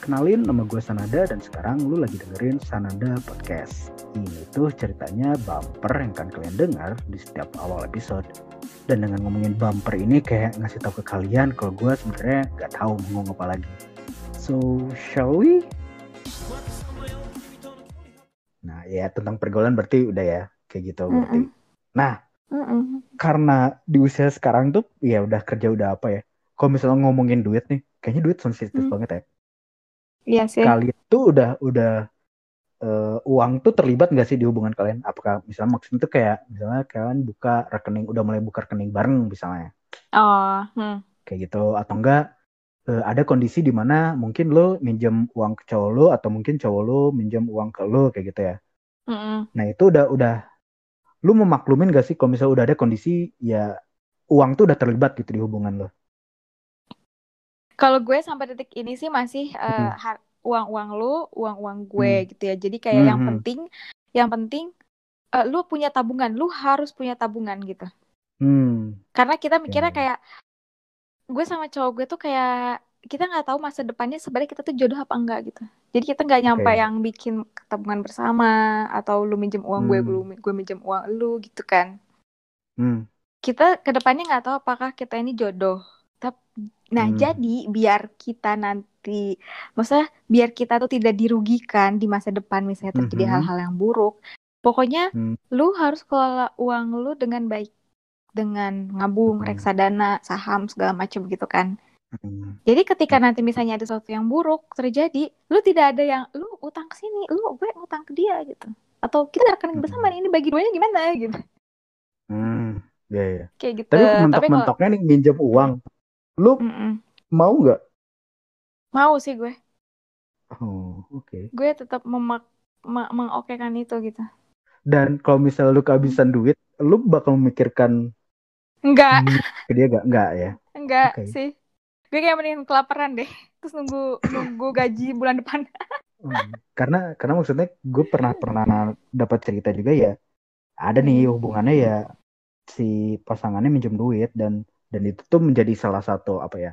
Kenalin nama gue Sanada dan sekarang lu lagi dengerin Sanada Podcast. Ini tuh ceritanya bumper yang kan kalian dengar di setiap awal episode. Dan dengan ngomongin bumper ini kayak ngasih tahu ke kalian kalau gue sebenarnya nggak tahu mau ngomong apa lagi. So, shall we? Nah, ya tentang pergaulan berarti udah ya kayak gitu berarti. Nah, Mm-mm. karena di usia sekarang tuh ya udah kerja udah apa ya. Kalau misalnya ngomongin duit nih, kayaknya duit sensitif Hmm. banget ya. Iya sih. Kalian tuh udah udah eh, uang tuh terlibat nggak sih di hubungan kalian? Apakah misalnya maksudnya tuh kayak misalnya kalian buka rekening udah mulai buka rekening bareng misalnya Oh, hmm. kayak gitu atau enggak eh, ada kondisi di mana mungkin lo minjem uang ke cowok lo atau mungkin cowok lo minjem uang ke lo kayak gitu ya. Mm-mm. Nah itu udah udah lu memaklumin gak sih kalau misalnya udah ada kondisi ya uang tuh udah terlibat gitu di hubungan lo? Kalau gue sampai detik ini sih masih Hmm. har- uang-uang lu, uang-uang gue Hmm. gitu ya. Jadi kayak yang Mhm. penting, yang penting eh, lu punya tabungan, lu harus punya tabungan gitu. Hmm. Karena kita mikirnya Ya. kayak gue sama cowok gue tuh kayak kita nggak tahu masa depannya sebenarnya kita tuh jodoh apa enggak gitu. Jadi kita nggak nyampe Oke. yang bikin tabungan bersama atau lu minjem uang gue, Hmm. gue gue minjem uang lu gitu kan. Hmm. kita ke depannya nggak tahu apakah kita ini jodoh. Nah, Hmm. jadi biar kita nanti, maksudnya biar kita tuh tidak dirugikan di masa depan misalnya terjadi Mhm. hal-hal yang buruk, pokoknya Hmm. lu harus kelola uang lu dengan baik, dengan ngabung, Hmm. reksadana, saham segala macam gitu kan. Hmm. Jadi ketika nanti misalnya ada sesuatu yang buruk terjadi, lu tidak ada yang lu utang ke sini, lu gue utang ke dia gitu. Atau kita rekening Hmm. bersama nih, ini bagi duanya gimana gitu. Hmm. Ya ya. Kayak gitu. Tapi Tapi kalau mentok-mentoknya nih minjem uang. Lu Mm-mm. mau nggak? mau sih gue. Oh, oke. gue tetap memak me- mengokekan itu gitu. Dan kalau misalnya lu kehabisan duit, lu bakal memikirkan Enggak, ke dia gak? Enggak ya? enggak Oke. sih. Gue kayak mending kelaparan deh. Terus nunggu nunggu gaji bulan depan. Hmm. Karena karena maksudnya gue pernah pernah dapat cerita juga ya. Ada nih Hmm. hubungannya ya si pasangannya minjem duit dan dan itu tuh menjadi salah satu apa ya?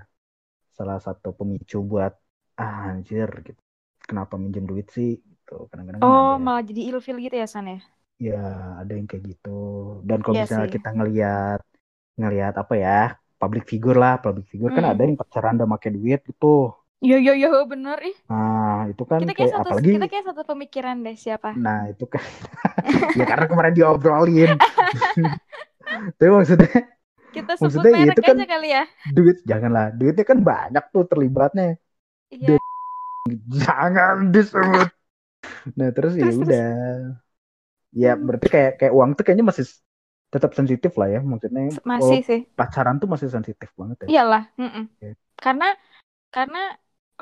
Salah satu pemicu buat ah, anjir gitu. Kenapa minjem duit sih? Gitu. Kadang-kadang kan Oh, ada. malah jadi ilfil gitu ya San ya? Ya, ada yang kayak gitu. Dan kalau Iya misalnya sih. kita ngelihat ngelihat apa ya, public figure lah, public figure kan Mm. ada yang pacaran udah pakai duit gitu. Yo yo yo bener ih. Nah, itu kan Kita kayak kayak satu apalagi kita kayak satu pemikiran deh siapa? nah, itu kan ya karena kemarin diobrolin. Tapi maksudnya Kita sebut maksudnya ya merek itu kan aja kali ya. duit janganlah. Duitnya kan banyak tuh terlibatnya. Iya. Jangan disebut. Nah, terus ya Terus, udah. Ya, Hmm. berarti kayak kayak uang tuh kayaknya masih tetap sensitif lah ya. Maksudnya Masih sih. pacaran tuh masih sensitif banget ya. Iyalah. mm-mm. Oke. Karena karena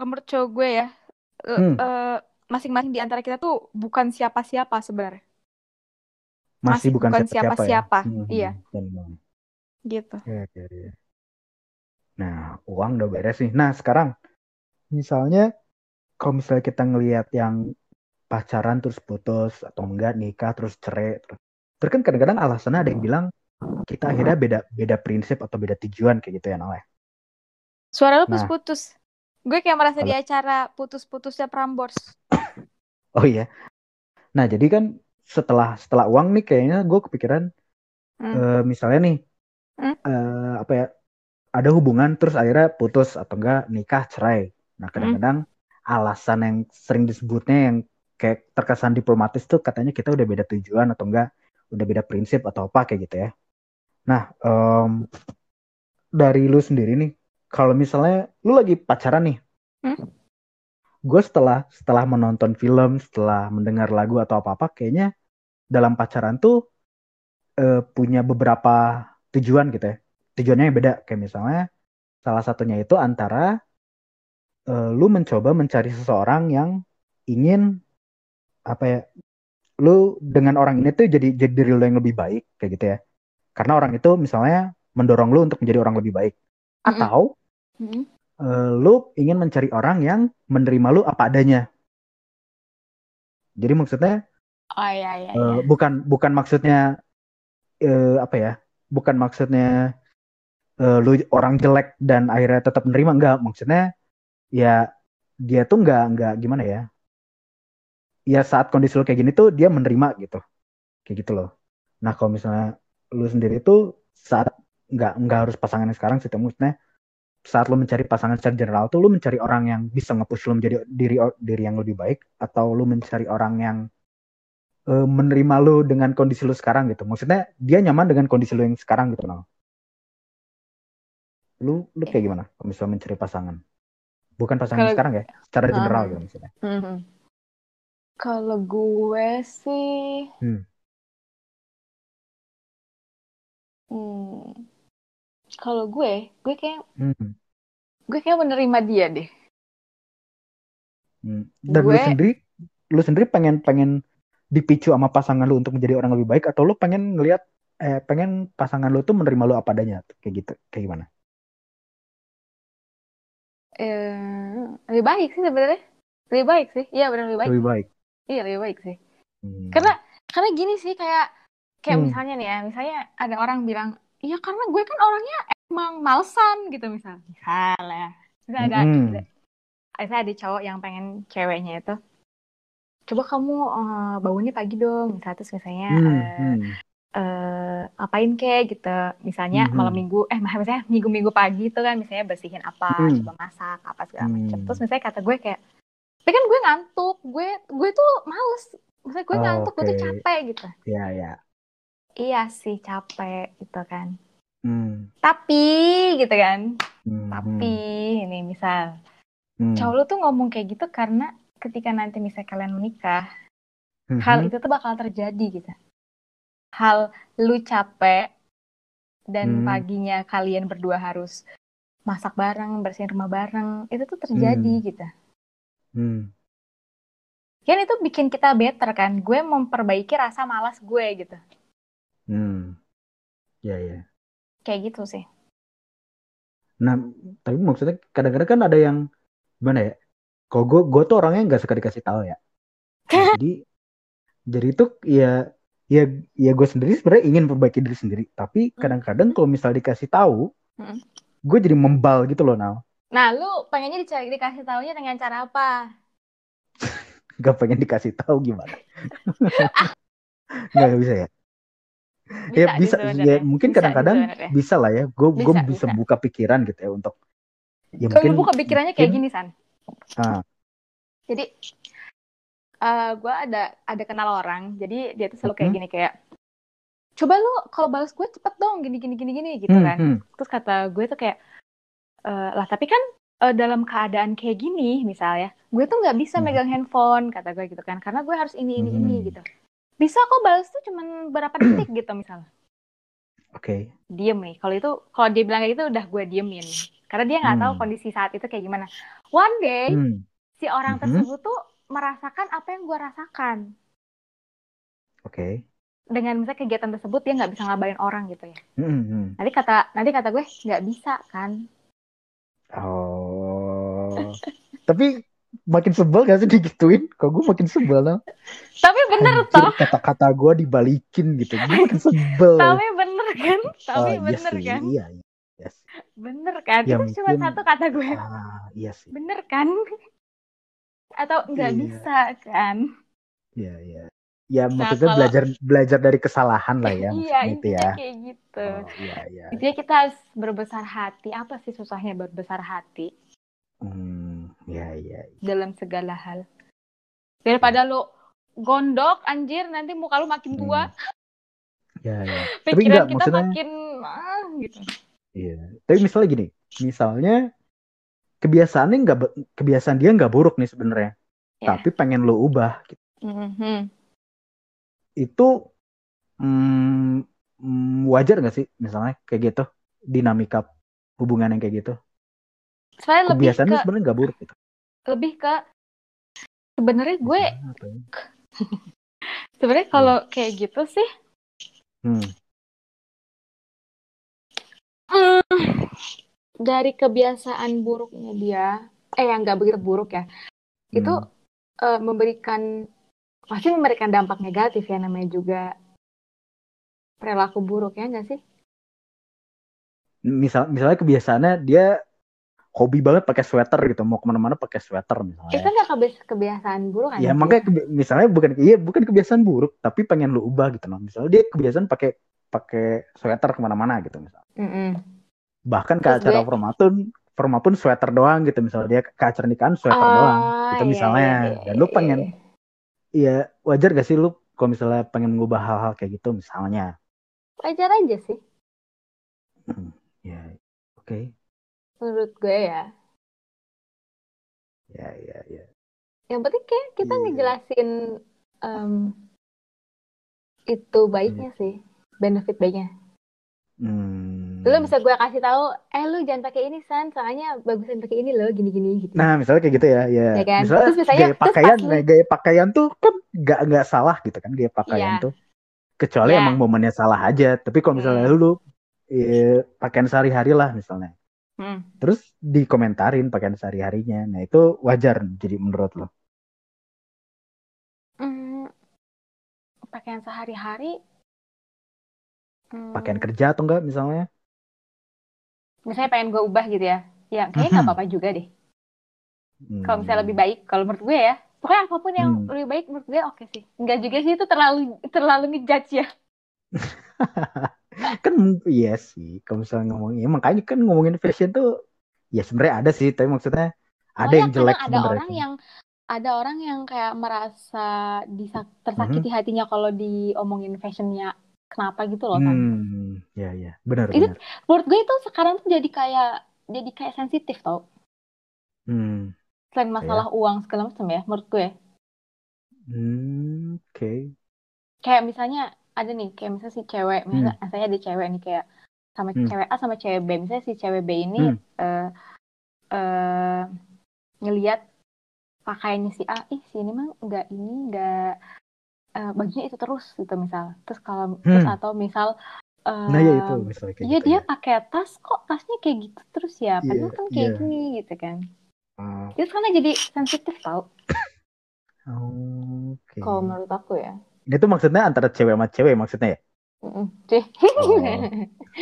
menurut cowok gue ya, eh, Hmm. eh, masing-masing di antara kita tuh bukan siapa-siapa sebenarnya. Masih Masih bukan siapa-siapa ya. siapa-siapa. Hmm, Iya. benar. Gitu. Ya, ya, ya. Nah, uang udah beres nih. Nah, sekarang misalnya kalau misalnya kita ngelihat yang pacaran terus putus atau enggak nikah terus cerai terus terus kan kadang-kadang alasannya ada yang bilang kita akhirnya beda beda prinsip atau beda tujuan kayak gitu ya Nal ya. Suara lu Nah. putus-putus. Gue kayak merasa di Halo? acara putus-putusnya Prambors. Oh iya. Nah, jadi kan setelah setelah uang nih kayaknya gue kepikiran Hmm. eh, misalnya nih Hmm? eh, apa ya ada hubungan terus akhirnya putus atau enggak nikah cerai. Nah kadang-kadang alasan yang sering disebutnya yang kayak terkesan diplomatis tuh katanya kita udah beda tujuan atau enggak udah beda prinsip atau apa kayak gitu ya. Nah em, dari lu sendiri nih kalau misalnya lu lagi pacaran nih, Hmm? gue setelah setelah menonton film setelah mendengar lagu atau apa apa kayaknya dalam pacaran tuh eh, punya beberapa tujuan gitu ya. Tujuannya yang beda. Kayak misalnya salah satunya itu antara eh, lu mencoba mencari seseorang yang ingin apa ya, lu dengan orang ini tuh jadi jadi diri lu yang lebih baik kayak gitu ya. Karena orang itu misalnya mendorong lu untuk menjadi orang lebih baik. Atau Mm-mm. eh, lu ingin mencari orang yang menerima lu apa adanya. Jadi maksudnya Oh iya iya. Eh, iya. bukan bukan maksudnya eh, apa ya? Bukan maksudnya eh, lu orang jelek dan akhirnya tetap menerima enggak. Maksudnya ya dia tuh nggak nggak gimana ya? Ya saat kondisi lo kayak gini tuh dia menerima gitu. Kayak gitu loh. Nah kalau misalnya lu sendiri tuh saat nggak nggak harus pasangan yang sekarang sih maksudnya saat lu mencari pasangan secara general tuh lu mencari orang yang bisa nge-push lu menjadi diri diri yang lebih baik atau lu mencari orang yang uh, menerima lu dengan kondisi lu sekarang gitu maksudnya dia nyaman dengan kondisi lu yang sekarang gitu loh lu lu kayak gimana kalau misalnya mencari pasangan bukan pasangan Kalo... sekarang ya secara general uh, gitu misalnya uh hmm, -huh. Hmm. kalau gue sih hmm. Hmm. Kalau gue, gue kayak hmm. gue kayak menerima dia deh. Hmm. Dan gue... lu sendiri, lu sendiri pengen pengen dipicu sama pasangan lu untuk menjadi orang lebih baik atau lu pengen ngelihat eh pengen pasangan lu tuh menerima lu apa adanya kayak gitu kayak gimana? Eh, lebih baik sih sebenarnya. Lebih baik sih. Iya benar lebih baik. Lebih baik. Iya lebih baik sih. Hmm. Karena karena gini sih kayak kayak hmm. misalnya nih ya misalnya ada orang bilang iya karena gue kan orangnya emang malesan gitu misal misalnya misalnya ada hmm. ada, ada cowok yang pengen ceweknya itu coba kamu uh, bangunnya pagi dong misalnya terus misalnya hmm. Uh, hmm. Uh, apain kek gitu misalnya hmm. malam minggu eh misalnya minggu-minggu pagi itu kan misalnya bersihin apa hmm. coba masak apa segala hmm. macam terus misalnya kata gue kayak tapi kan gue ngantuk gue gue tuh males misalnya gue oh, ngantuk okay. gue tuh capek gitu ya ya iya sih capek gitu kan hmm. tapi gitu kan hmm. tapi hmm. ini misal hmm. cowok lu tuh ngomong kayak gitu karena ketika nanti misalnya kalian menikah hmm. hal itu tuh bakal terjadi gitu hal lu capek dan hmm. paginya kalian berdua harus masak bareng bersihin rumah bareng itu tuh terjadi hmm. gitu hmm. kan itu bikin kita better kan gue memperbaiki rasa malas gue gitu Hmm. Ya, ya. Kayak gitu sih. Nah, tapi maksudnya kadang-kadang kan ada yang gimana ya? Kalau gue, gue tuh orangnya nggak suka dikasih tahu ya. Nah, jadi, jadi itu ya, ya, ya gue sendiri sebenarnya ingin perbaiki diri sendiri. Tapi hmm. kadang-kadang kalau misal dikasih tahu, hmm. gue jadi membal gitu loh, Nal. Nah, lu pengennya dicari dikasih tahunya dengan cara apa? gak pengen dikasih tahu gimana? Gak, gak bisa ya? ya bisa ya mungkin kadang-kadang bisa, bisa lah ya gue gue bisa, bisa buka pikiran gitu ya untuk ya mungkin buka pikirannya kayak gini san ah. jadi uh, eh, gue ada ada kenal orang jadi dia tuh selalu kayak hmm. gini kayak coba lu kalau balas gue cepet dong gini gini gini gini gitu kan hmm. terus kata gue tuh kayak e, lah tapi kan uh, dalam keadaan kayak gini misalnya gue tuh nggak bisa hmm. megang handphone kata gue gitu kan karena gue harus ini ini hmm. ini gitu bisa kok balas tuh cuman berapa detik gitu misalnya oke okay. diem nih kalau itu kalau dia bilang kayak gitu udah gue diemin karena dia nggak hmm. tahu kondisi saat itu kayak gimana one day hmm. si orang hmm. tersebut tuh merasakan apa yang gue rasakan oke okay. dengan misalnya kegiatan tersebut dia nggak bisa ngabarin orang gitu ya hmm. nanti kata nanti kata gue nggak bisa kan oh tapi makin sebel gak sih digituin? Kok gue makin sebel lah. Tapi bener Anjir, toh. Kata-kata gue dibalikin gitu. Gue makin sebel. Tapi bener kan? Tapi oh, bener iya kan? Iya, iya. Yes. Bener kan? Ya, itu mungkin... cuma satu kata gue. Ah, iya sih. Bener kan? Atau nggak iya. bisa kan? Iya, iya. Ya nah, maksudnya kalau... belajar belajar dari kesalahan lah ya. iya, gitu ya. kayak gitu. Oh, iya, iya. Intinya kita harus berbesar hati. Apa sih susahnya berbesar hati? Hmm, ya, ya, ya. Dalam segala hal. Daripada ya. lo gondok, anjir, nanti muka lo makin tua. Hmm. Ya, ya. Pikiran Tapi enggak, kita maksudnya... makin ah, gitu. Iya. Tapi misalnya gini, misalnya kebiasaannya nggak kebiasaan dia nggak buruk nih sebenarnya, ya. tapi pengen lo ubah. Gitu. Mm-hmm. Itu mm, wajar nggak sih misalnya kayak gitu dinamika hubungan yang kayak gitu? Soalnya lebih ke sebenarnya nggak buruk gitu. Lebih ke sebenarnya gue ya? sebenarnya kalau hmm. kayak gitu sih hmm. Hmm, dari kebiasaan buruknya dia eh yang nggak begitu buruk ya hmm. itu uh, memberikan pasti memberikan dampak negatif ya namanya juga. Perilaku buruk ya nggak sih? Misal misalnya kebiasaannya dia hobi banget pakai sweater gitu mau ke mana-mana pakai sweater misalnya. Itu nggak kebias kebiasaan buruk kan ya makanya kebi- misalnya bukan iya bukan kebiasaan buruk tapi pengen lu ubah gitu loh. Misalnya dia kebiasaan pakai pakai sweater ke mana-mana gitu misalnya Mm-mm. bahkan ke Terus acara gue- formatun formatun sweater doang gitu misalnya dia ke acara nikahan sweater doang Ah, gitu iya, misalnya. iya, iya, dan lu iya, pengen iya. iya wajar gak sih lu kalau misalnya pengen mengubah hal-hal kayak gitu misalnya? Wajar aja sih. Hmm, ya oke. Menurut gue ya. Ya ya ya. Yang penting kayak kita Iya. ngejelasin em, itu baiknya sih benefit baiknya Hmm. Lu bisa gue kasih tahu, eh lu jangan pakai ini san, soalnya bagusan pakai ini loh, gini-gini gitu. Nah, misalnya kayak gitu ya, ya. Ya kan? Misalnya Terus misalnya- gaya terus pakaian, lu- nah, gaya pakaian tuh kan nggak nggak salah gitu kan gaya pakaian Iya. tuh. Kecuali Iya. emang momennya salah aja. Tapi kalau misalnya Hmm. lu eh, pakaian sehari-hari lah misalnya, Hmm. terus dikomentarin pakaian sehari-harinya, nah itu wajar jadi menurut lo. Hmm, pakaian sehari-hari. Hmm, Pakaian kerja atau enggak misalnya? misalnya pengen gue ubah gitu ya, ya kayaknya nggak Mhm. apa-apa juga deh. Hmm. Kalau misalnya lebih baik, kalau menurut gue ya, pokoknya apa pun yang Hmm. lebih baik menurut gue oke sih. Enggak juga sih itu terlalu terlalu ngejudge ya. kan iya sih kalau misalnya ngomongin ya, makanya kan ngomongin fashion tuh ya sebenarnya ada sih tapi maksudnya ada Soalnya yang jelek ada orang yang ada orang yang kayak merasa disa- tersakiti Mhm. hatinya kalau diomongin fashionnya kenapa gitu loh kan. hmm ya ya benar Itu- benar Menurut gue itu sekarang tuh jadi kayak jadi kayak sensitif tau. hmm Selain masalah uang segala macam ya, menurut gue. Hmm, oke. Kayak misalnya ada nih, kayak misalnya si cewek, misalnya saya ada cewek nih kayak sama Hmm. cewek A sama cewek B. Misalnya si cewek B ini Hmm. eh eh, ngelihat pakaiannya si A, ih si ini mah enggak ini enggak eh, bajunya itu terus gitu misal. Terus kalau terus Hmm. atau misal eh, Nah ya itu misalnya kayak Iya gitu dia ya. pakai tas kok tasnya kayak gitu terus ya padahal Iya, kan kayak iya. gini gitu kan. Ah, Itu karena jadi sensitif tau oh, Oke. kalau menurut aku ya. Itu maksudnya antara cewek sama cewek maksudnya ya? Oh.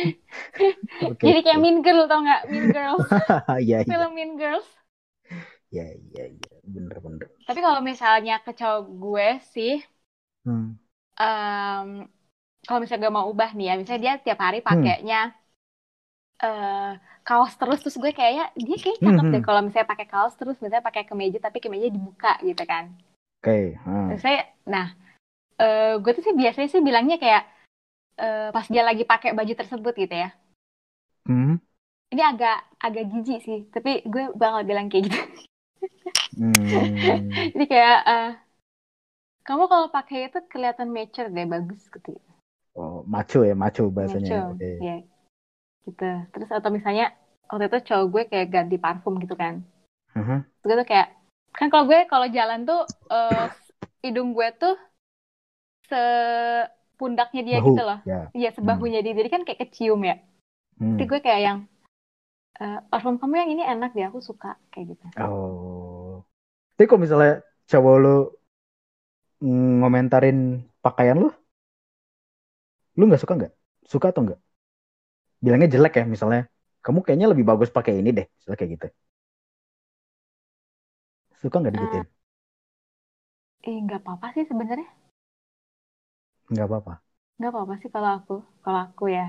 Oke. Jadi kayak Mean Girl tau nggak? Mean Girls, Iya iya film Mean Girls. iya iya iya bener bener. Tapi kalau misalnya ke cowok gue sih, Hmm. em, kalau misalnya gue mau ubah nih ya, misalnya dia tiap hari pakainya eh kaos terus, terus gue kayaknya dia kayak cakep Hmm, deh hmm. kalau misalnya pakai kaos terus, misalnya pakai kemeja tapi kemeja dibuka gitu kan. Oke. hmm. Terus saya, nah, eh gue tuh sih biasanya sih bilangnya kayak eh, pas dia lagi pakai baju tersebut gitu ya. Hmm. Ini agak agak jijik sih, tapi gue bakal bilang kayak gitu. Hmm. Jadi kayak eh, kamu kalau pakai itu kelihatan mature deh, bagus gitu. Oh, maco ya, maco bahasanya. Mature, Oke. ya. Gitu. Terus atau misalnya waktu itu cowok gue kayak ganti parfum gitu kan. Terus gue tuh kayak kan kalau gue kalau jalan tuh eh, hidung gue tuh sepundaknya dia Bahu, gitu loh. ya. Iya, sebahunya dia. Jadi kan kayak kecium ya. Hmm. Tapi gue kayak yang eh, parfum kamu yang ini enak deh, aku suka kayak gitu. Oh. Tapi kalau misalnya cowok lu ngomentarin pakaian lu, lu nggak suka nggak? Suka atau nggak? Bilangnya jelek ya misalnya. Kamu kayaknya lebih bagus pakai ini deh, misalnya kayak gitu. Suka nggak digituin? Eh, nggak apa-apa sih sebenarnya. Nggak apa-apa. Nggak apa-apa sih kalau aku, kalau aku ya.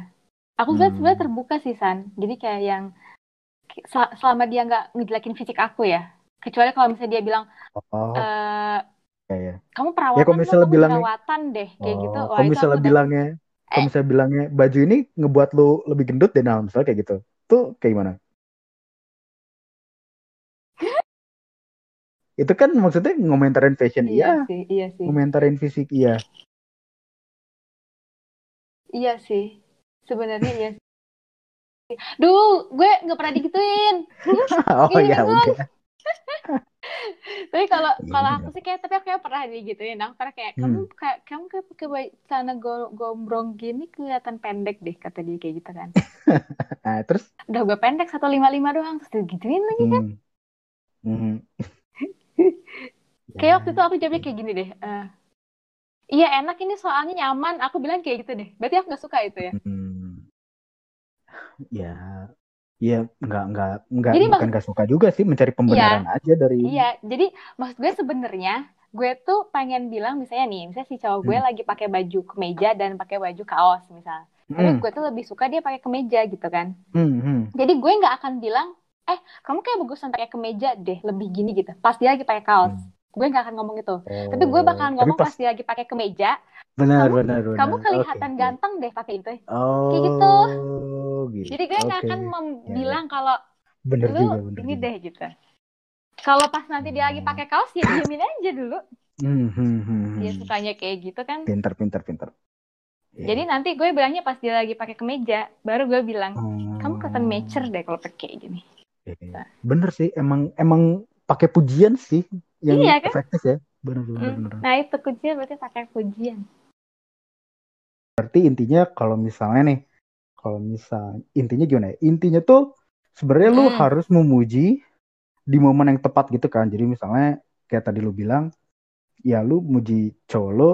Aku sebenarnya Hmm. sebenarnya terbuka sih San. Jadi kayak yang sel- selama dia nggak ngejelekin fisik aku ya. Kecuali kalau misalnya dia bilang, Oh, eh ya ya. kamu perawatan Ya, kalau misalnya kamu bilangnya- jerawatan deh, kayak gitu. Oh, Wah, kalau misalnya aku udah- bilangnya, kalau Eh. misalnya bilangnya baju ini ngebuat lu lebih gendut deh, nah misalnya kayak gitu. Tuh kayak gimana? Itu kan maksudnya ngomentarin fashion Iya iya, sih, iya sih. ngomentarin fisik iya. Iya sih. Sebenarnya iya sih. Duh, gue nggak pernah digituin. oh Ini ya doang. udah. Tapi kalau Iya, kalau iya. aku sih kayak tapi aku kayak pernah digituin aku pernah kayak kamu Hmm. kayak kamu kayak pakai celana go- gombrong gini kelihatan pendek deh kata dia kayak gitu kan Nah, terus udah gue pendek satu lima lima doang terus digituin lagi hmm. Hmm. kayak Ya, waktu itu aku jawabnya kayak gini deh eh, iya enak ini soalnya nyaman aku bilang kayak gitu deh berarti aku nggak suka itu ya Hmm. Ya, Iya, nggak nggak nggak jadi bukan nggak suka juga sih mencari iya. pembenaran iya, aja dari. Iya, jadi maksud gue sebenarnya gue tuh pengen bilang misalnya nih, misalnya si cowok gue hmm. lagi pakai baju kemeja dan pakai baju kaos misal. Hmm. Tapi gue tuh lebih suka dia pakai kemeja gitu kan. Hmm, hmm. Jadi gue nggak akan bilang, eh kamu kayak bagusan pakai kemeja deh, lebih gini gitu. Pas dia lagi pakai kaos. Hmm. Gue nggak akan ngomong itu. Oh. Tapi gue bakalan ngomong pas... pas dia lagi pakai kemeja. Benar, kamu, benar, benar. Kamu kelihatan okay. ganteng deh pakai itu. Oh, kayak gitu. Gitu. Jadi gue nggak okay. akan ya, ya. bilang kalau bener lu juga, bener ini juga. deh gitu. Kalau pas nanti dia lagi pakai kaos ya diamin aja dulu. Hmm, hmm, hmm, dia sukanya kayak gitu kan. Pinter, pinter, pinter. Yeah. Jadi nanti gue bilangnya pas dia lagi pakai kemeja, baru gue bilang, hmm. kamu kelihatan mature deh kalau pakai gini. Yeah. Bener sih, emang emang pakai pujian sih yang iya, kan? efektif ya. Bener, bener, hmm. bener. Nah itu pujian berarti pakai pujian. Berarti intinya kalau misalnya nih, kalau misal intinya gimana ya? Intinya tuh sebenarnya hmm. lu harus memuji di momen yang tepat gitu kan jadi misalnya kayak tadi lu bilang ya lu muji cowok lu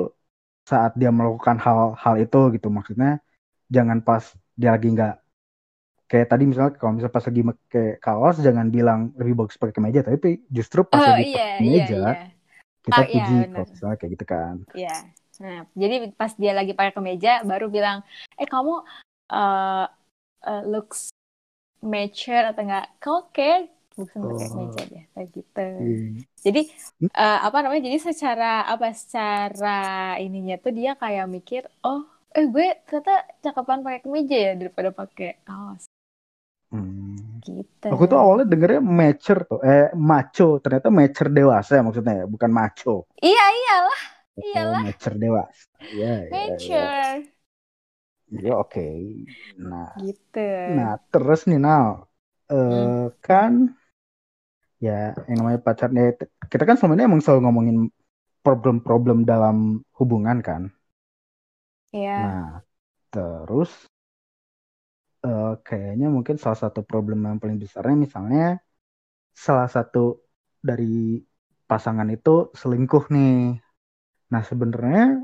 saat dia melakukan hal-hal itu gitu maksudnya jangan pas dia lagi nggak kayak tadi misalnya kalau misalnya pas lagi pakai kaos jangan bilang lebih bagus pakai kemeja tapi justru pas oh, lagi iya, pakai kemeja iya, iya. kita ah, puji iya, kalau misalnya kayak gitu kan iya nah jadi pas dia lagi pakai kemeja baru bilang eh kamu uh, uh, looks mature atau enggak kau kayak bukan oh. pakai meja deh kayak gitu hmm. jadi uh, apa namanya jadi secara apa secara ininya tuh dia kayak mikir oh eh gue ternyata cakepan pakai kemeja ya daripada pakai kaos Hmm. Gitu. Aku tuh awalnya dengernya mature tuh, eh macho, ternyata mature dewasa ya maksudnya ya, bukan macho. Iya iyalah, oh, iyalah. Oh, mature dewasa. Iya. Ya, mature. Ya. Ya oke. Okay. Nah. Gitu. Nah, terus nih Nal. Uh, hmm. kan ya yang namanya pacarnya kita kan selama ini emang selalu ngomongin problem-problem dalam hubungan kan. Iya. Nah, terus uh, kayaknya mungkin salah satu problem yang paling besarnya misalnya salah satu dari pasangan itu selingkuh nih. Nah, sebenarnya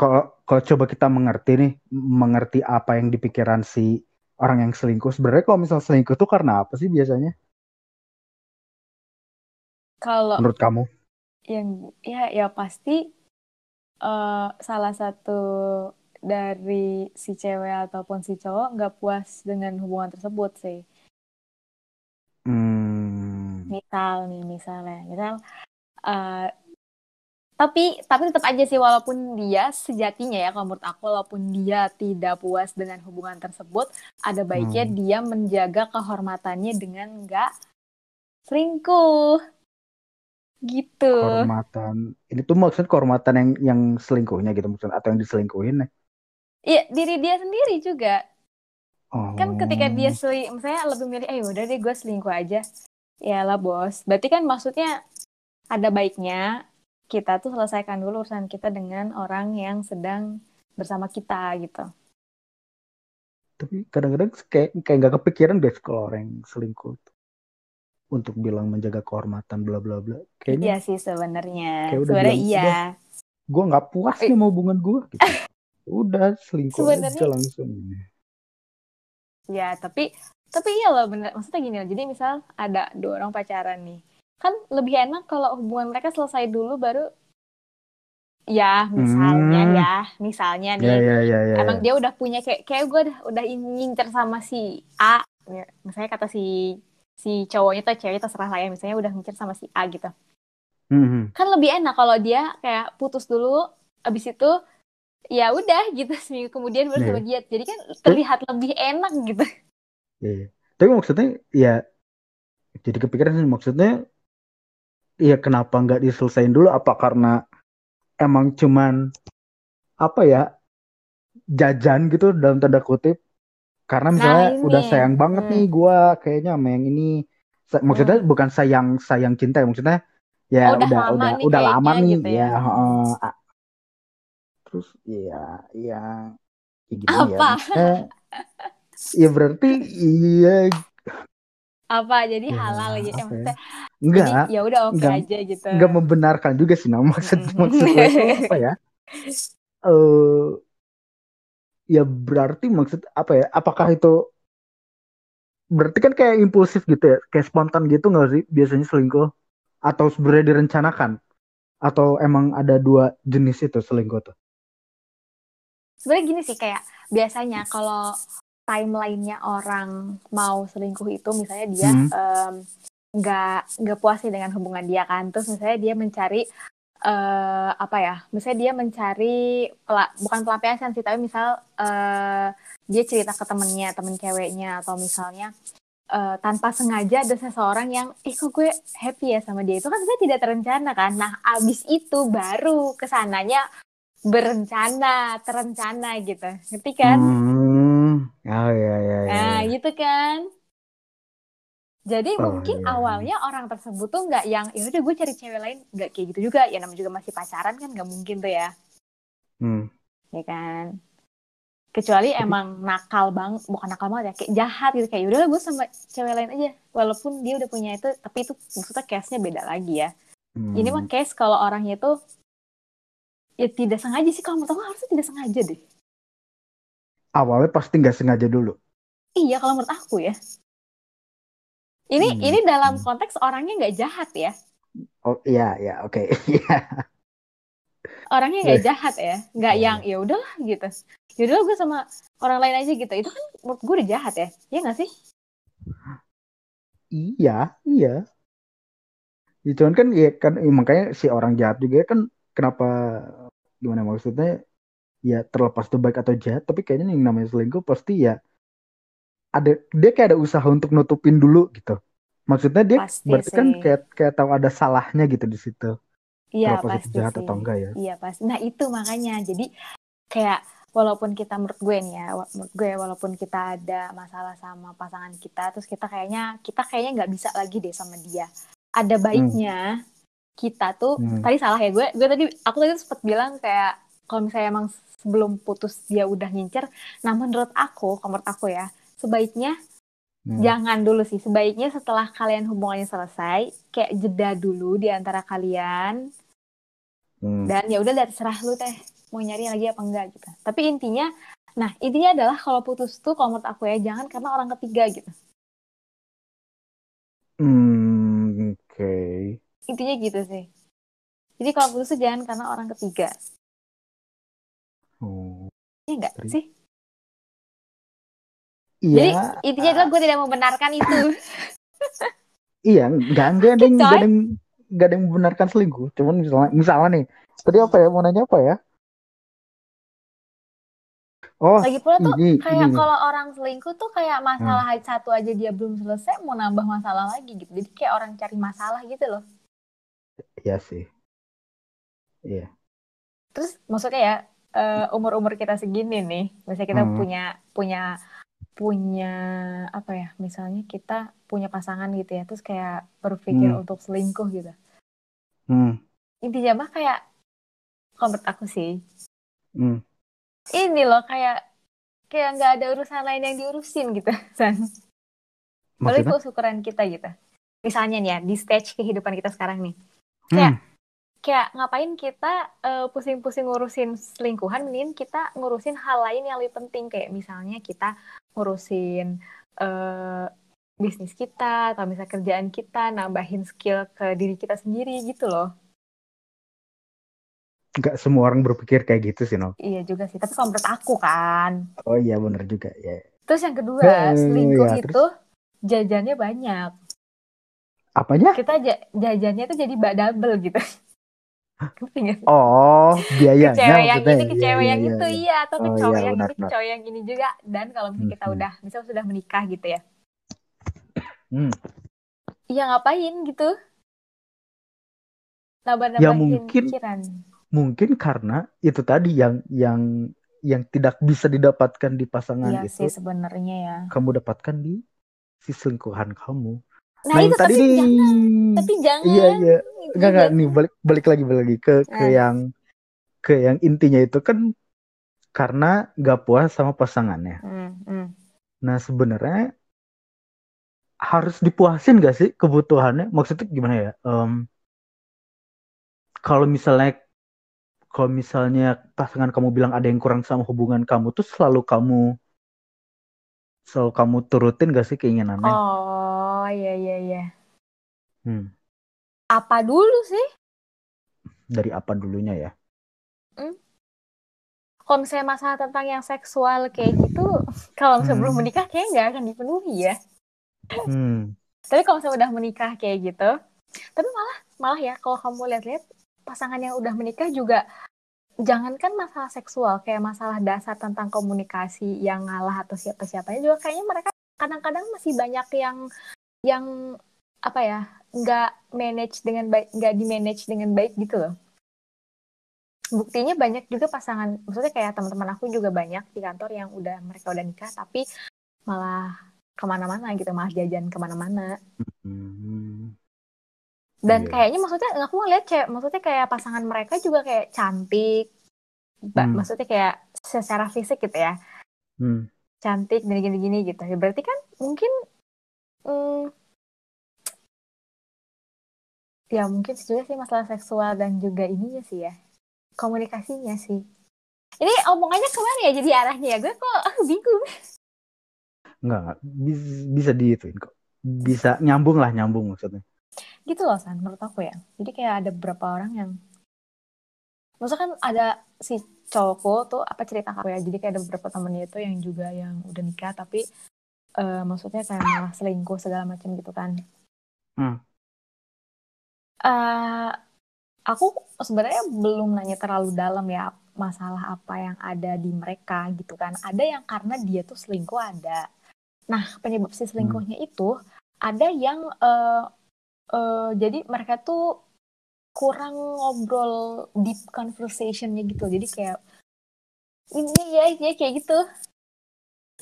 kalau kalau coba kita mengerti nih, mengerti apa yang dipikiran si orang yang selingkuh, sebenarnya kalau misal selingkuh tuh karena apa sih biasanya? Kalau menurut kamu? Yang ya ya pasti uh, salah satu dari si cewek ataupun si cowok nggak puas dengan hubungan tersebut sih. Hmm. Misal nih misalnya, misal uh, tapi tapi tetap aja sih walaupun dia sejatinya ya kalau menurut aku walaupun dia tidak puas dengan hubungan tersebut ada baiknya hmm. dia menjaga kehormatannya dengan nggak selingkuh. Gitu. Kehormatan. Ini tuh maksud kehormatan yang yang selingkuhnya gitu maksud atau yang diselingkuhin ya? Iya diri dia sendiri juga. Oh. kan ketika dia seling misalnya lebih milih eh udah deh gue selingkuh aja. Ya lah bos. Berarti kan maksudnya ada baiknya kita tuh selesaikan dulu urusan kita dengan orang yang sedang bersama kita gitu. Tapi kadang-kadang kayak kayak nggak kepikiran deh kalau orang selingkuh untuk bilang menjaga kehormatan bla bla bla. Kayaknya iya sih sebenarnya. Sebenarnya iya. Gue nggak puas nih sama hubungan gue. Gitu. Udah selingkuh sebenernya... aja langsung. Ya tapi tapi iya loh bener. Maksudnya gini loh. Jadi misal ada dua orang pacaran nih kan lebih enak kalau hubungan mereka selesai dulu baru ya misalnya hmm. ya misalnya nih yeah, yeah, yeah, yeah, emang yeah. dia udah punya kayak kayak gue udah udah ngincer sama si A ya, misalnya kata si si cowoknya tuh cewek terserah lah ya misalnya udah ngincer sama si A gitu hmm. kan lebih enak kalau dia kayak putus dulu abis itu ya udah gitu seminggu kemudian baru yeah. sama dia jadi kan terlihat lebih enak gitu yeah. tapi maksudnya ya jadi kepikiran maksudnya Iya kenapa nggak diselesain dulu? Apa karena emang cuman apa ya jajan gitu dalam tanda kutip? Karena misalnya nah, udah sayang banget hmm. nih gue kayaknya sama yang ini. Maksudnya hmm. bukan sayang sayang cinta, ya, maksudnya ya oh, udah udah udah, nih udah lama nih gitu ya. ya. Uh, terus iya iya gini ya, apa? ya. ya berarti iya apa jadi ya, halal gitu ya, maksudnya enggak ya udah oke okay aja gitu. enggak membenarkan juga sih nama maksud maksudnya apa ya? Eh uh, ya berarti maksud apa ya? Apakah itu berarti kan kayak impulsif gitu ya? Kayak spontan gitu nggak sih biasanya selingkuh? Atau sebenarnya direncanakan? Atau emang ada dua jenis itu selingkuh tuh? Sebenarnya gini sih kayak biasanya kalau timelinenya orang mau selingkuh itu misalnya dia hmm. um, nggak nggak puas sih dengan hubungan dia kan. Terus misalnya dia mencari uh, apa ya misalnya dia mencari pela, bukan pelampiasan sih tapi misal uh, dia cerita ke temennya temen ceweknya atau misalnya uh, tanpa sengaja ada seseorang yang ih kok gue happy ya sama dia? Itu kan sebenarnya tidak terencana kan. Nah abis itu baru ke sananya berencana terencana gitu. Ngerti kan? Hmm. oh ya ya, ya nah gitu kan jadi oh, mungkin iya. awalnya orang tersebut tuh nggak yang ya udah gue cari cewek lain nggak kayak gitu juga. Ya namanya juga masih pacaran kan nggak mungkin tuh ya. Hmm. ya kan? Kecuali emang nakal bang bukan nakal banget ya kayak jahat gitu. Kayak udah gue sama cewek lain aja. Walaupun dia udah punya itu tapi itu maksudnya case nya beda lagi ya. Hmm. ini mah case kalau orangnya itu ya tidak sengaja sih. Kalau menurut aku harusnya tidak sengaja deh. Awalnya pasti nggak sengaja dulu. Iya kalau menurut aku ya ini hmm. ini dalam konteks orangnya nggak jahat ya. Oh iya iya oke okay. iya. orangnya nggak jahat ya, nggak oh. yang ya udahlah gitu. Ya udahlah gue sama orang lain aja gitu. Itu kan menurut gue udah jahat ya, ya nggak sih? Iya iya. Ya, cuman kan ya kan ya, makanya si orang jahat juga kan kenapa gimana maksudnya ya terlepas tuh baik atau jahat tapi kayaknya yang namanya selingkuh pasti ya ada dia kayak ada usaha untuk nutupin dulu gitu maksudnya dia pasti berarti kan sih. kan kayak kayak tahu ada salahnya gitu di situ iya pasti jahat sih. atau enggak ya iya pasti nah itu makanya jadi kayak walaupun kita menurut gue nih ya menurut gue walaupun kita ada masalah sama pasangan kita terus kita kayaknya kita kayaknya nggak bisa lagi deh sama dia ada hmm. baiknya hmm. kita tuh hmm. tadi salah ya gue gue tadi aku tadi sempat bilang kayak kalau misalnya emang sebelum putus dia udah ngincer nah menurut aku menurut aku ya sebaiknya hmm. jangan dulu sih. Sebaiknya setelah kalian hubungannya selesai, kayak jeda dulu di antara kalian. Hmm. Dan ya udah serah lu teh mau nyari lagi apa enggak gitu. Tapi intinya, nah intinya adalah kalau putus tuh kalau menurut aku ya jangan karena orang ketiga gitu. Hmm, oke. Okay. Intinya gitu sih. Jadi kalau putus tuh jangan karena orang ketiga. Oh. Iya enggak sih? Iya. Jadi intinya adalah gue tidak membenarkan itu. iya, enggak enggak ada yang enggak ada yang enggak ada yang membenarkan selingkuh. Cuman misalnya misalnya nih, tadi apa ya mau nanya apa ya? Oh, lagi pula tuh ini, kayak kalau orang selingkuh tuh kayak masalah hmm. satu aja dia belum selesai mau nambah masalah lagi gitu. Jadi kayak orang cari masalah gitu loh. Iya sih. Iya. Terus maksudnya ya uh, umur-umur kita segini nih, misalnya kita hmm. punya punya punya apa ya misalnya kita punya pasangan gitu ya terus kayak berpikir hmm. untuk selingkuh gitu hmm. intinya mah kayak menurut aku sih hmm. ini loh kayak kayak nggak ada urusan lain yang diurusin gitu san balik ke ukuran kita gitu misalnya nih ya di stage kehidupan kita sekarang nih kayak hmm. Kayak ngapain kita uh, pusing-pusing ngurusin selingkuhan mending kita ngurusin hal lain yang lebih penting. Kayak misalnya kita ngurusin uh, bisnis kita atau misalnya kerjaan kita nambahin skill ke diri kita sendiri gitu loh. Gak semua orang berpikir kayak gitu sih no iya juga sih tapi kalau menurut aku kan. Oh iya bener juga ya terus yang kedua selingkuh ya, itu terus... jajannya banyak. Apanya kita jajannya tuh jadi double gitu Oh, biayanya ke cewek yang ini, ke cewek iya, yang iya, itu, iya. Atau ke oh, cowok iya, yang benar, ini, ke cowok yang ini juga. Dan kalau misalnya kita hmm. udah, misalnya sudah menikah gitu ya. Hmm. Iya ngapain gitu? Nambah-nambahin ya mungkin, pikiran. Mungkin karena itu tadi yang yang yang tidak bisa didapatkan di pasangan iya itu. sih sebenarnya ya. Kamu dapatkan di si selingkuhan kamu. Nah, nah itu tadi tapi jangan, tapi jangan. Iya iya. Enggak enggak nih balik balik lagi balik lagi ke ke eh. yang ke yang intinya itu kan karena gak puas sama pasangannya. Hmm, hmm. Nah sebenarnya harus dipuasin gak sih kebutuhannya? Maksudnya gimana ya? Um, kalau misalnya kalau misalnya pasangan kamu bilang ada yang kurang sama hubungan kamu tuh selalu kamu selalu kamu turutin gak sih keinginannya? Oh iya iya iya. Hmm. Apa dulu sih? Dari apa dulunya ya? Hmm? Kalau misalnya masalah tentang yang seksual kayak gitu, kalau sebelum Hmm. menikah kayaknya nggak akan dipenuhi ya. Hmm. Tapi kalau misalnya udah menikah kayak gitu, tapi malah malah ya kalau kamu lihat-lihat pasangan yang udah menikah juga jangankan masalah seksual kayak masalah dasar tentang komunikasi yang ngalah atau siapa siapanya juga kayaknya mereka kadang-kadang masih banyak yang yang apa ya nggak manage dengan baik nggak di manage dengan baik gitu loh buktinya banyak juga pasangan maksudnya kayak teman-teman aku juga banyak di kantor yang udah mereka udah nikah tapi malah ke mana-mana gitu malah jajan ke mana-mana Hmm. dan Iya. kayaknya maksudnya aku ngeliat cewek maksudnya kayak pasangan mereka juga kayak cantik Hmm. maksudnya kayak secara fisik gitu ya Hmm. cantik gini gini gini gitu ya berarti kan mungkin hmm, ya mungkin juga sih masalah seksual dan juga ininya sih ya. Komunikasinya sih. Ini omongannya ke mana ya? Jadi arahnya ya? Gue kok bingung. Enggak, enggak. Bisa, bisa diituin kok. Bisa nyambung lah, nyambung maksudnya. gitu loh san menurut aku ya. Jadi kayak ada beberapa orang yang maksudnya kan ada si cowokku tuh apa cerita aku ya? Jadi kayak ada beberapa temennya itu yang juga yang udah nikah tapi eh, maksudnya kayak malah selingkuh segala macam gitu kan. Hmm. eh aku sebenarnya belum nanya terlalu dalam ya masalah apa yang ada di mereka gitu kan. Ada yang karena dia tuh selingkuh ada. Nah penyebab si selingkuhnya itu ada yang eh eh, jadi mereka tuh kurang ngobrol deep conversationnya gitu. Jadi kayak ini ya ya kayak gitu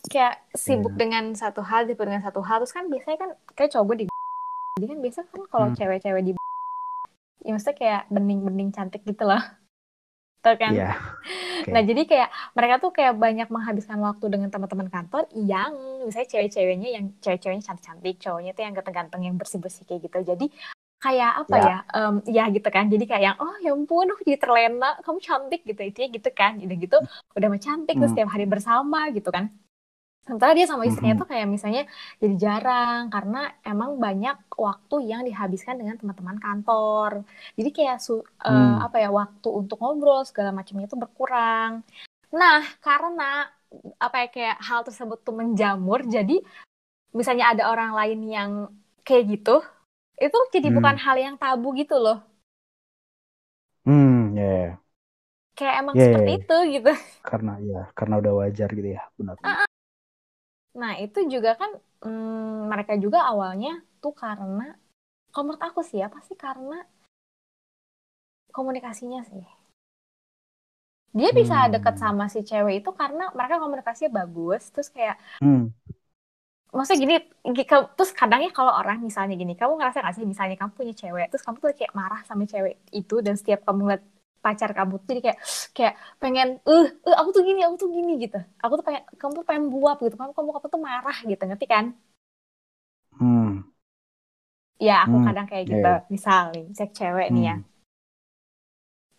kayak sibuk Iya. dengan satu hal sibuk dengan satu hal terus kan biasanya kan kayak coba di jadi kan biasa kan kalau Hmm. cewek-cewek di ya maksudnya kayak bening-bening cantik gitu loh Tau kan Iya. Oke. Nah, jadi kayak mereka tuh kayak banyak menghabiskan waktu dengan teman-teman kantor yang misalnya cewek-ceweknya yang cewek-ceweknya cantik-cantik, cowoknya tuh yang ganteng-ganteng, yang bersih-bersih kayak gitu. Jadi kayak apa Ya. ya? em, ya gitu kan. Jadi kayak yang oh ya ampun, aku jadi terlena, kamu cantik gitu. Itu gitu kan. Udah gitu udah mah cantik terus Hmm. setiap hari bersama gitu kan. Sementara dia sama istrinya Mhm. tuh kayak misalnya jadi jarang karena emang banyak waktu yang dihabiskan dengan teman-teman kantor. Jadi kayak su- eh, Hmm. apa ya waktu untuk ngobrol segala macamnya itu berkurang. Nah, karena apa ya kayak hal tersebut tuh menjamur, jadi misalnya ada orang lain yang kayak gitu, itu jadi Hmm. bukan hal yang tabu gitu loh. Hmm, ya, ya. Kayak emang Ya, ya, seperti ya. itu gitu. Karena ya, karena udah wajar gitu ya, benar. Nah, itu juga kan mm, mereka juga awalnya tuh karena kalau menurut aku sih ya pasti karena komunikasinya sih. Dia bisa Hmm. deket sama si cewek itu karena mereka komunikasinya bagus, terus kayak Hmm. maksudnya gini, terus kadangnya kalau orang misalnya gini, kamu ngerasa gak sih misalnya kamu punya cewek, terus kamu tuh kayak marah sama cewek itu dan setiap kamu lihat pacar kamu jadi kayak kayak pengen eh eh, aku tuh gini aku tuh gini gitu aku tuh pengen kamu tuh pengen buap gitu kamu kamu kamu tuh marah gitu ngerti kan Hmm. ya aku Hmm, kadang kayak iya, gitu iya. misal nih cek cewek nih ya Hmm.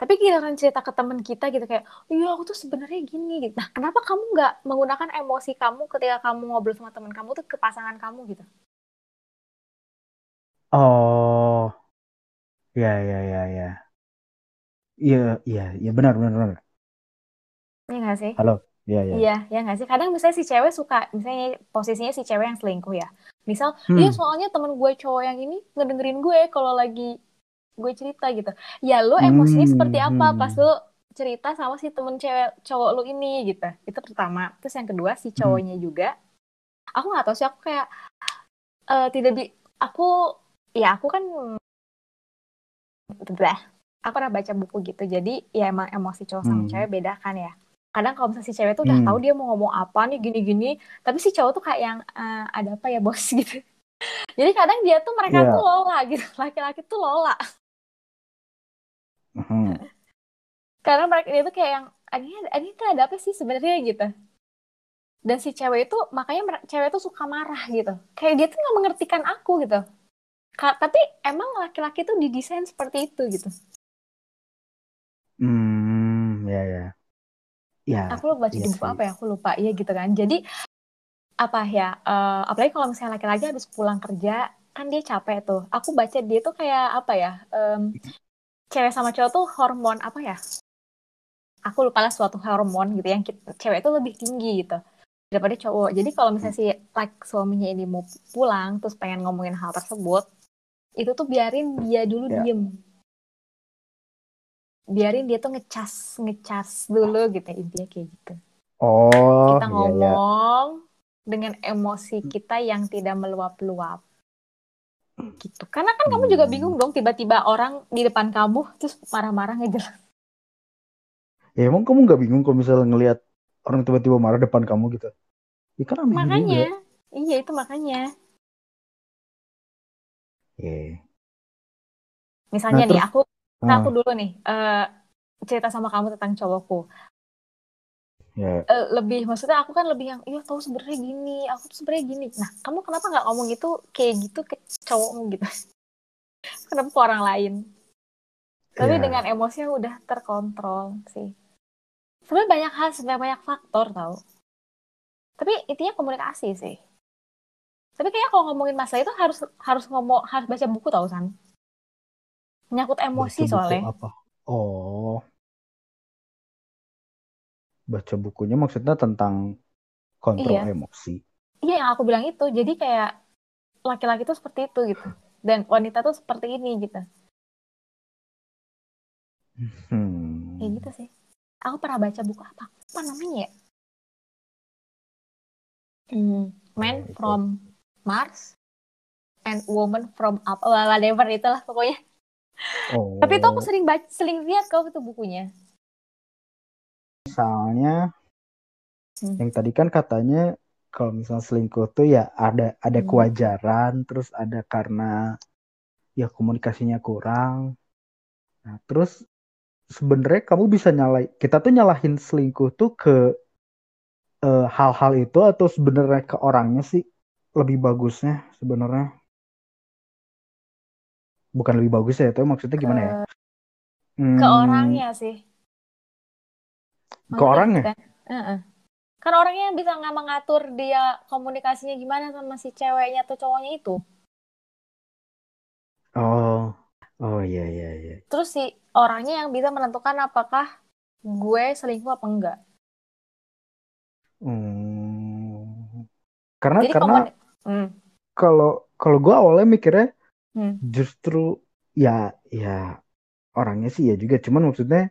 tapi giliran cerita ke temen kita gitu kayak iya aku tuh sebenarnya gini gitu nah kenapa kamu nggak menggunakan emosi kamu ketika kamu ngobrol sama temen kamu tuh ke pasangan kamu gitu Oh. Ya, ya, ya, ya. Iya, iya, iya benar, benar, benar. Iya nggak sih Halo. Iya, iya. Iya, ya nggak sih? Kadang misalnya si cewek suka, misalnya posisinya si cewek yang selingkuh ya. Misal, Hmm. iya soalnya temen gue cowok yang ini ngedengerin gue kalau lagi gue cerita gitu. Ya lo emosinya Hmm, seperti apa hmm. pas lo cerita sama si temen cewek cowok lo ini gitu. Itu pertama. Terus yang kedua si Hmm. cowoknya juga. Aku nggak tahu sih aku kayak eh, tidak bi, aku ya aku kan Bah, aku pernah baca buku gitu. Jadi ya emang emosi cowok sama Hmm. cewek beda kan ya. Kadang kalau misalnya si cewek tuh udah Hmm. tahu dia mau ngomong apa nih gini-gini, tapi si cowok tuh kayak yang "Eh, ada apa ya bos gitu. Jadi kadang dia tuh mereka Iya. tuh lola gitu. Laki-laki tuh lola. Mhm. Karena mereka dia tuh kayak yang ini ini tuh ada apa sih sebenarnya gitu. Dan si cewek itu makanya cewek tuh suka marah gitu. Kayak dia tuh nggak mengertikan aku gitu. Ka- tapi emang laki-laki tuh didesain seperti itu gitu. Hmm, ya, ya. Ya, aku lupa baca iya di buku sih. apa ya aku lupa iya gitu kan jadi apa ya uh, apalagi kalau misalnya laki-laki habis pulang kerja kan dia capek tuh aku baca dia tuh kayak apa ya um, cewek sama cowok tuh hormon apa ya aku lupa lah suatu hormon gitu yang kita, cewek itu lebih tinggi gitu daripada cowok jadi kalau misalnya si like suaminya ini mau pulang terus pengen ngomongin hal tersebut itu tuh biarin dia dulu yeah. diem biarin dia tuh ngecas ngecas dulu gitu intinya kayak gitu oh kita ngomong iya, iya dengan emosi kita yang tidak meluap-luap gitu karena kan hmm. kamu juga hmm. bingung dong tiba-tiba orang di depan kamu terus marah-marah ngejelas ya emang kamu nggak bingung kalau misalnya ngelihat orang tiba-tiba marah depan kamu gitu ya kan makanya juga. iya itu makanya yeah. misalnya nah, nih terus, aku nah, aku dulu nih uh, cerita sama kamu tentang cowokku. Yeah. Uh, lebih maksudnya aku kan lebih yang iya tahu sebenarnya gini aku tuh sebenarnya gini. Nah kamu kenapa nggak ngomong itu kayak gitu ke cowokmu gitu? Kenapa ke orang lain? Tapi yeah. dengan emosi yang udah terkontrol sih. Sebenarnya banyak hal sebenarnya banyak faktor tau. Tapi intinya komunikasi sih. Tapi kayaknya kalau ngomongin masalah itu harus harus ngomong harus baca buku tau san menyangkut emosi baca soalnya apa oh baca bukunya maksudnya tentang kontrol iya. emosi. Iya yang aku bilang itu. Jadi kayak laki-laki tuh seperti itu gitu. Dan wanita tuh seperti ini gitu. Hmm. Kayak gitu sih. Aku pernah baca buku apa? Apa namanya ya? Hmm, Man from Mars and Woman from Up, whatever itulah pokoknya. Oh. Tapi itu aku sering baca, sering lihat kau itu bukunya misalnya hmm. yang tadi kan katanya kalau misalnya selingkuh tuh ya ada ada hmm. kewajaran terus ada karena ya komunikasinya kurang nah terus sebenarnya kamu bisa nyalain kita tuh nyalahin selingkuh tuh ke eh, hal-hal uh, itu atau sebenarnya ke orangnya sih lebih bagusnya sebenarnya bukan lebih bagus ya itu maksudnya gimana ya? Hmm, ke orangnya sih. Ke orangnya? Kan, uh-uh. kan orangnya yang bisa nggak mengatur dia komunikasinya gimana sama si ceweknya atau cowoknya itu. Oh. Oh iya iya iya. Terus si orangnya yang bisa menentukan apakah gue selingkuh apa enggak. Hmm. karena Jadi karena hmm. kalau kalau gue awalnya mikirnya hmm. justru ya ya orangnya sih ya juga. Cuman maksudnya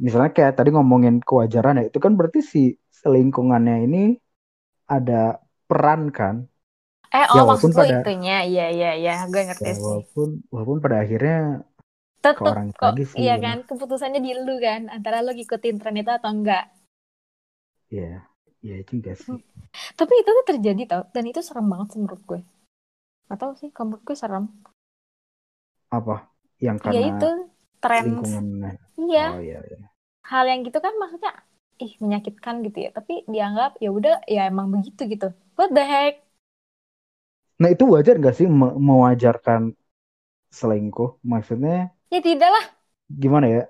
misalnya kayak tadi ngomongin kewajaran ya itu kan berarti si selingkungannya ini ada peran kan? Eh oh ya, maksud pada, itunya. Iya iya iya. Gue ngerti ya, sih. walaupun walaupun pada akhirnya tetap ke orang kok lagi sih, iya ya. kan keputusannya di lu kan antara lu ngikutin tren itu atau enggak. Iya iya juga sih. Hmm. tapi itu tuh terjadi tau dan itu serem banget sih menurut gue atau sih menurut gue serem apa yang iya, karena ya itu tren iya. Oh, iya, iya. Hal yang gitu kan maksudnya ih menyakitkan gitu ya, tapi dianggap ya udah ya emang begitu gitu. What the heck? Nah, itu wajar gak sih me mewajarkan selingkuh? Maksudnya Ya tidak lah. Gimana ya?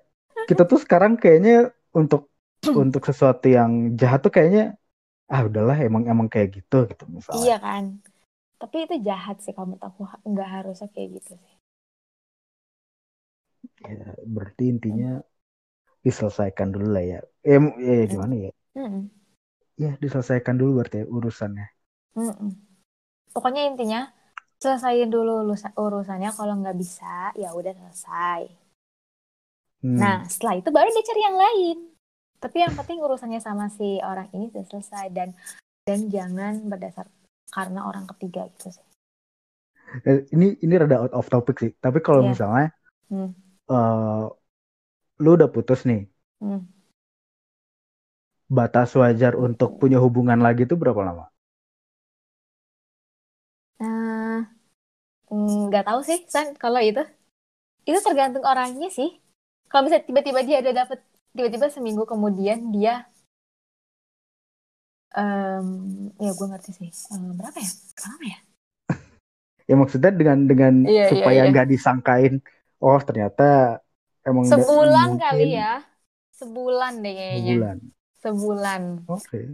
Kita tuh sekarang kayaknya untuk untuk sesuatu yang jahat tuh kayaknya ah udahlah emang emang kayak gitu gitu misalnya. Iya kan. Tapi itu jahat sih kamu tahu nggak harusnya kayak gitu sih. Ya berarti intinya diselesaikan dulu lah ya. Eh ya, ya gimana ya? Ya diselesaikan dulu berarti ya, urusannya. Mm pokoknya intinya selesaiin dulu urusannya. Kalau nggak bisa ya udah selesai. Hmm. nah setelah itu baru dia cari yang lain. Tapi yang penting urusannya sama si orang ini sudah selesai. Dan dan jangan berdasar karena orang ketiga gitu sih eh, ini ini rada out of topic sih tapi kalau yeah. misalnya hmm uh, lu udah putus nih. Hmm. Batas wajar untuk punya hubungan lagi itu berapa lama? Nah, nggak tahu sih, San. Kalau itu, itu tergantung orangnya sih. Kalau misalnya tiba-tiba dia ada dapat, tiba-tiba seminggu kemudian dia, um, ya gue ngerti sih. Um, berapa ya? Berapa ya? ya maksudnya dengan dengan iya, iya supaya nggak iya, iya. disangkain oh ternyata emang sebulan mungkin... kali ya sebulan deh kayaknya sebulan sebulan oke okay.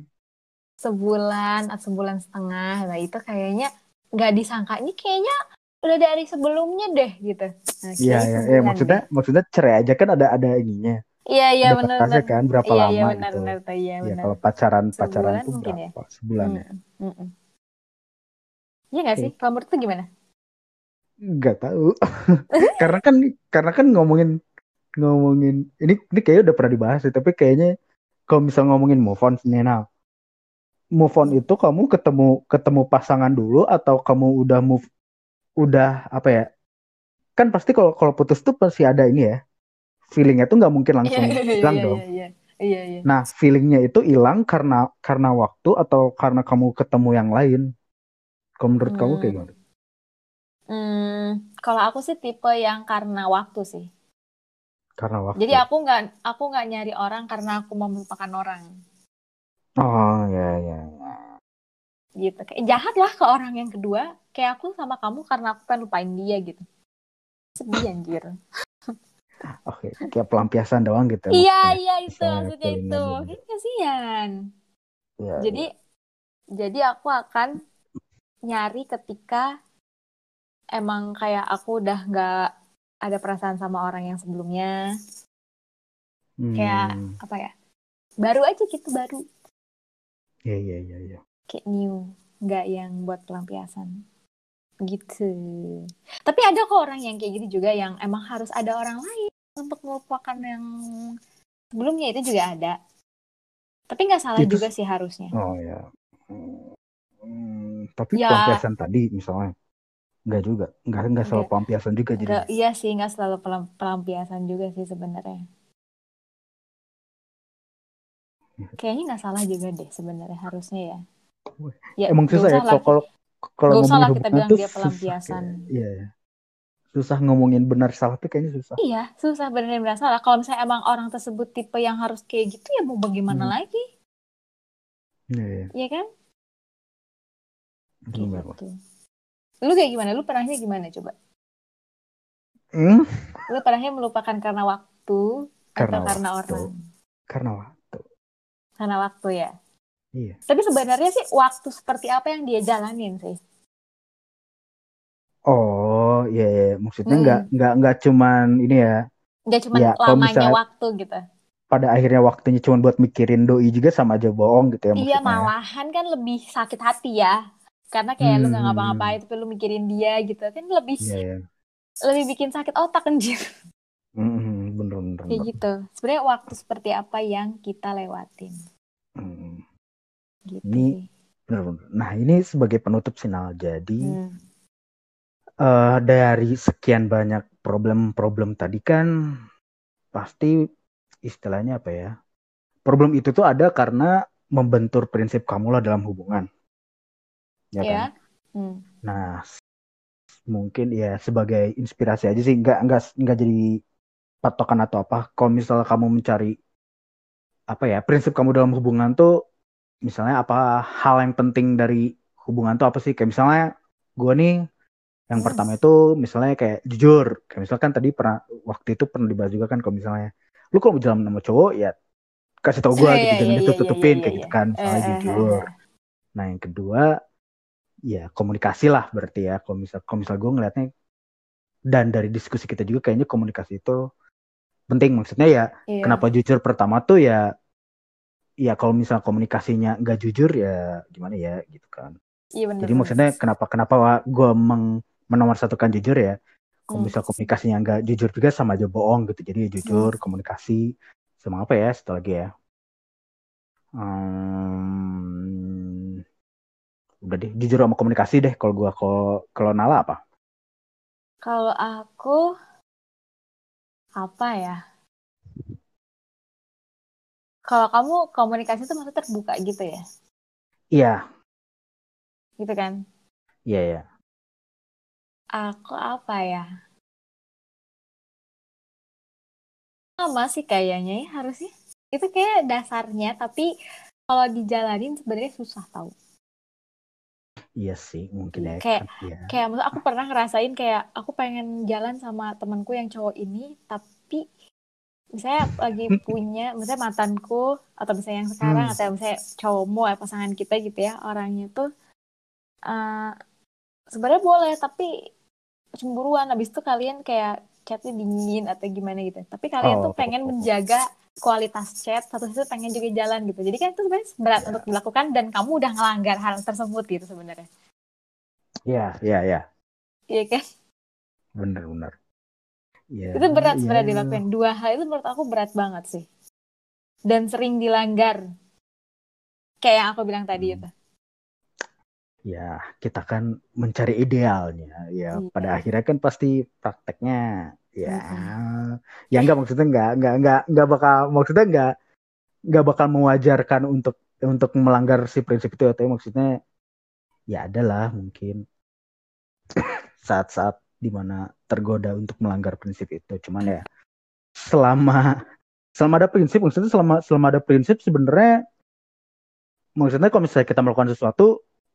sebulan atau sebulan setengah nah itu kayaknya nggak disangka ini kayaknya udah dari sebelumnya deh gitu nah, Iya iya iya maksudnya deh. maksudnya cerai aja kan ada ada ininya Iya iya benar benar. kan berapa iya, lama iya, benar, gitu. Benar, iya Ya, kalau pacaran Sebulan pacaran tuh mungkin ya? berapa? Sebulan ya? Iya nggak sih? Kalau menurut tuh gimana? Gak tahu. karena kan karena kan ngomongin ngomongin ini ini kayaknya udah pernah dibahas sih, tapi kayaknya kalau misal ngomongin move on nih nah, move on itu kamu ketemu ketemu pasangan dulu atau kamu udah move udah apa ya? Kan pasti kalau kalau putus tuh pasti ada ini ya feelingnya tuh nggak mungkin langsung iya, iya, hilang iya, dong. Iya, iya, iya. Nah, feelingnya itu hilang karena karena waktu atau karena kamu ketemu yang lain. Kalau menurut hmm. kamu kayak gimana? Hmm, kalau aku sih tipe yang karena waktu sih. Karena waktu. Jadi aku nggak aku nggak nyari orang karena aku mau melupakan orang. Oh ya ya. Gitu. Kayak jahat lah ke orang yang kedua. Kayak aku sama kamu karena aku pengen lupain dia gitu. Sedih anjir. Oke, okay. kayak pelampiasan doang gitu. Iya, iya itu maksudnya itu. Kan kasihan. Ya, jadi ya. jadi aku akan nyari ketika emang kayak aku udah nggak ada perasaan sama orang yang sebelumnya. Hmm. Kayak apa ya? Baru aja gitu baru. Iya, iya, iya, iya. Kayak new, nggak yang buat pelampiasan gitu. Tapi ada kok orang yang kayak gitu juga yang emang harus ada orang lain untuk melupakan yang sebelumnya itu juga ada. Tapi nggak salah itu... juga sih harusnya. Oh ya. Hmm, tapi ya. pelampiasan tadi misalnya nggak juga, nggak nggak selalu pelampiasan juga jadi. Iya sih nggak selalu pelampiasan juga sih sebenarnya. Ya. Kayaknya nggak salah juga deh sebenarnya harusnya ya. Ya, Emang susah ya kalau kalau ngomongin salah kita bilang dia pelampiasan. Iya, iya. Susah ngomongin benar salah tuh kayaknya susah. Iya, susah benar benar salah. Kalau misalnya emang orang tersebut tipe yang harus kayak gitu ya mau bagaimana hmm. lagi? Iya, iya. Iya kan? Gimana? Gitu. Lu kayak gimana? Lu pernahnya gimana coba? Hmm? Lu pernahnya melupakan karena waktu karena atau karena waktu. orang? Karena waktu. Karena waktu ya. Iya. Tapi sebenarnya sih waktu seperti apa yang dia jalanin sih? Oh, iya, iya. maksudnya hmm. nggak nggak nggak cuman ini ya. Nggak cuman ya, lamanya waktu gitu. Pada akhirnya waktunya cuma buat mikirin doi juga sama aja bohong gitu ya Iya, malahan kan lebih sakit hati ya. Karena kayak hmm. lu nggak ngapa-ngapain tapi lu mikirin dia gitu kan lebih iya, iya. lebih bikin sakit otak anjir. Hmm, bener, bener, Kayak gitu. Sebenarnya waktu seperti apa yang kita lewatin. Hmm. Gitu. Ini benar-benar. Nah ini sebagai penutup sinal. Jadi hmm. uh, dari sekian banyak problem-problem tadi kan pasti istilahnya apa ya? Problem itu tuh ada karena membentur prinsip kamu lah dalam hubungan. Ya yeah. kan? Hmm. Nah mungkin ya sebagai inspirasi aja sih nggak nggak nggak jadi patokan atau apa. Kalau misalnya kamu mencari apa ya prinsip kamu dalam hubungan tuh misalnya apa hal yang penting dari hubungan tuh apa sih? Kayak misalnya gue nih yang pertama itu misalnya kayak jujur. Kayak misalkan tadi pernah waktu itu pernah dibahas juga kan kalau misalnya lu kalau mau jalan sama cowok? Ya kasih tau gue yeah, gitu yeah, jangan yeah, itu tutupin yeah, yeah, kayak gitu kan. misalnya uh, jujur. nah yang kedua ya komunikasi lah berarti ya. Kalau misal kalau misal gue ngelihatnya dan dari diskusi kita juga kayaknya komunikasi itu penting. Maksudnya ya kenapa jujur pertama tuh ya ya kalau misal komunikasinya nggak jujur ya gimana ya gitu kan. Iya bener, jadi maksudnya kenapa kenapa gue meng satukan jujur ya? Kalau hmm. misal komunikasinya nggak jujur juga sama aja bohong gitu. Jadi ya jujur hmm. komunikasi sama apa ya setelah lagi ya. Hmm, udah deh jujur sama komunikasi deh kalau gue kalau kalau Nala apa? Kalau aku apa ya kalau kamu komunikasi itu maksudnya terbuka gitu ya? Iya. Gitu kan? Iya, iya. Aku apa ya? Sama sih kayaknya ya harusnya. Itu kayak dasarnya, tapi kalau dijalanin sebenarnya susah tau. Iya sih, mungkin ya. Kayak, ya. kayak maksud aku pernah ngerasain kayak aku pengen jalan sama temanku yang cowok ini, tapi misalnya lagi punya misalnya mantanku atau misalnya yang sekarang Hmm. atau misalnya cowokmu atau pasangan kita gitu ya orangnya tuh eh sebenarnya boleh tapi cemburuan habis itu kalian kayak chatnya dingin atau gimana gitu tapi kalian tuh Oh. pengen menjaga kualitas chat satu sisi pengen juga jalan gitu jadi kan itu sebenarnya berat Ya. untuk dilakukan dan kamu udah ngelanggar hal tersebut gitu sebenarnya Iya, iya, iya. iya kan Bener-bener. Ya, itu berat ya. sebenarnya dilakukan dua hal itu menurut aku berat banget sih dan sering dilanggar kayak yang aku bilang tadi Hmm. itu Ya, kita kan mencari idealnya. Ya, Iya. pada akhirnya kan pasti prakteknya ya Mm-mm. ya enggak maksudnya enggak enggak enggak enggak bakal maksudnya enggak enggak bakal mewajarkan untuk untuk melanggar si prinsip itu ya, tapi maksudnya ya adalah mungkin saat-saat di mana tergoda untuk melanggar prinsip itu. Cuman ya selama selama ada prinsip maksudnya selama selama ada prinsip sebenarnya maksudnya kalau misalnya kita melakukan sesuatu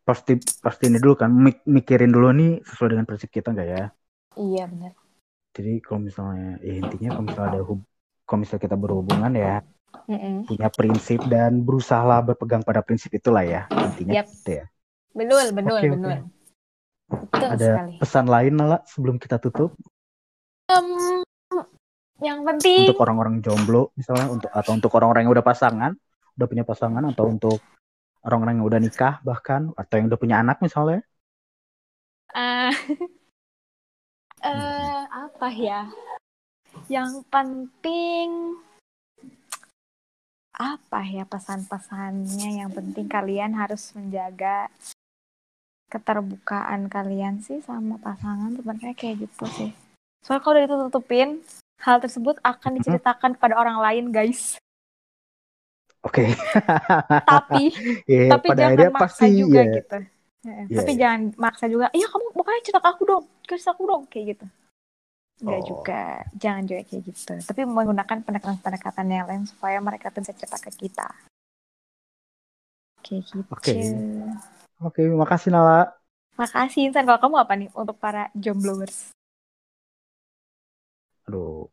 pasti pasti ini dulu kan mik- mikirin dulu nih sesuai dengan prinsip kita enggak ya iya benar jadi kalau misalnya ya intinya kalau misalnya ada hub kalau misalnya kita berhubungan ya Mm-mm. punya prinsip dan berusaha berpegang pada prinsip itulah ya intinya Yap. gitu ya Betul, betul, Oke, oke. betul. Betul ada sekali. pesan lain Nala sebelum kita tutup Em, yang penting, untuk orang-orang jomblo misalnya untuk atau untuk orang-orang yang udah pasangan udah punya pasangan atau untuk orang-orang yang udah nikah bahkan atau yang udah punya anak misalnya eh eh, apa ya? Yang penting apa ya pesan-pesannya? Yang penting kalian harus menjaga keterbukaan kalian sih sama pasangan sebenarnya kayak gitu sih. Soalnya kalau udah ditutupin, hal tersebut akan diceritakan kepada orang lain, guys. oke Tapi Ya, tapi pada jangan maksa pasti juga ya gitu. Heeh, Iya, tapi iya. jangan maksa juga. Iya kamu pokoknya cerita ke aku dong, cerita aku dong kayak gitu. Enggak Oh. juga, jangan juga kayak gitu. Tapi menggunakan pendekatan-pendekatan yang lain supaya mereka tuh bisa cerita ke kita. Kayak gitu. Oke. Oke makasih Nala Makasih Insan. Kalau kamu apa nih untuk para jombloers? aduh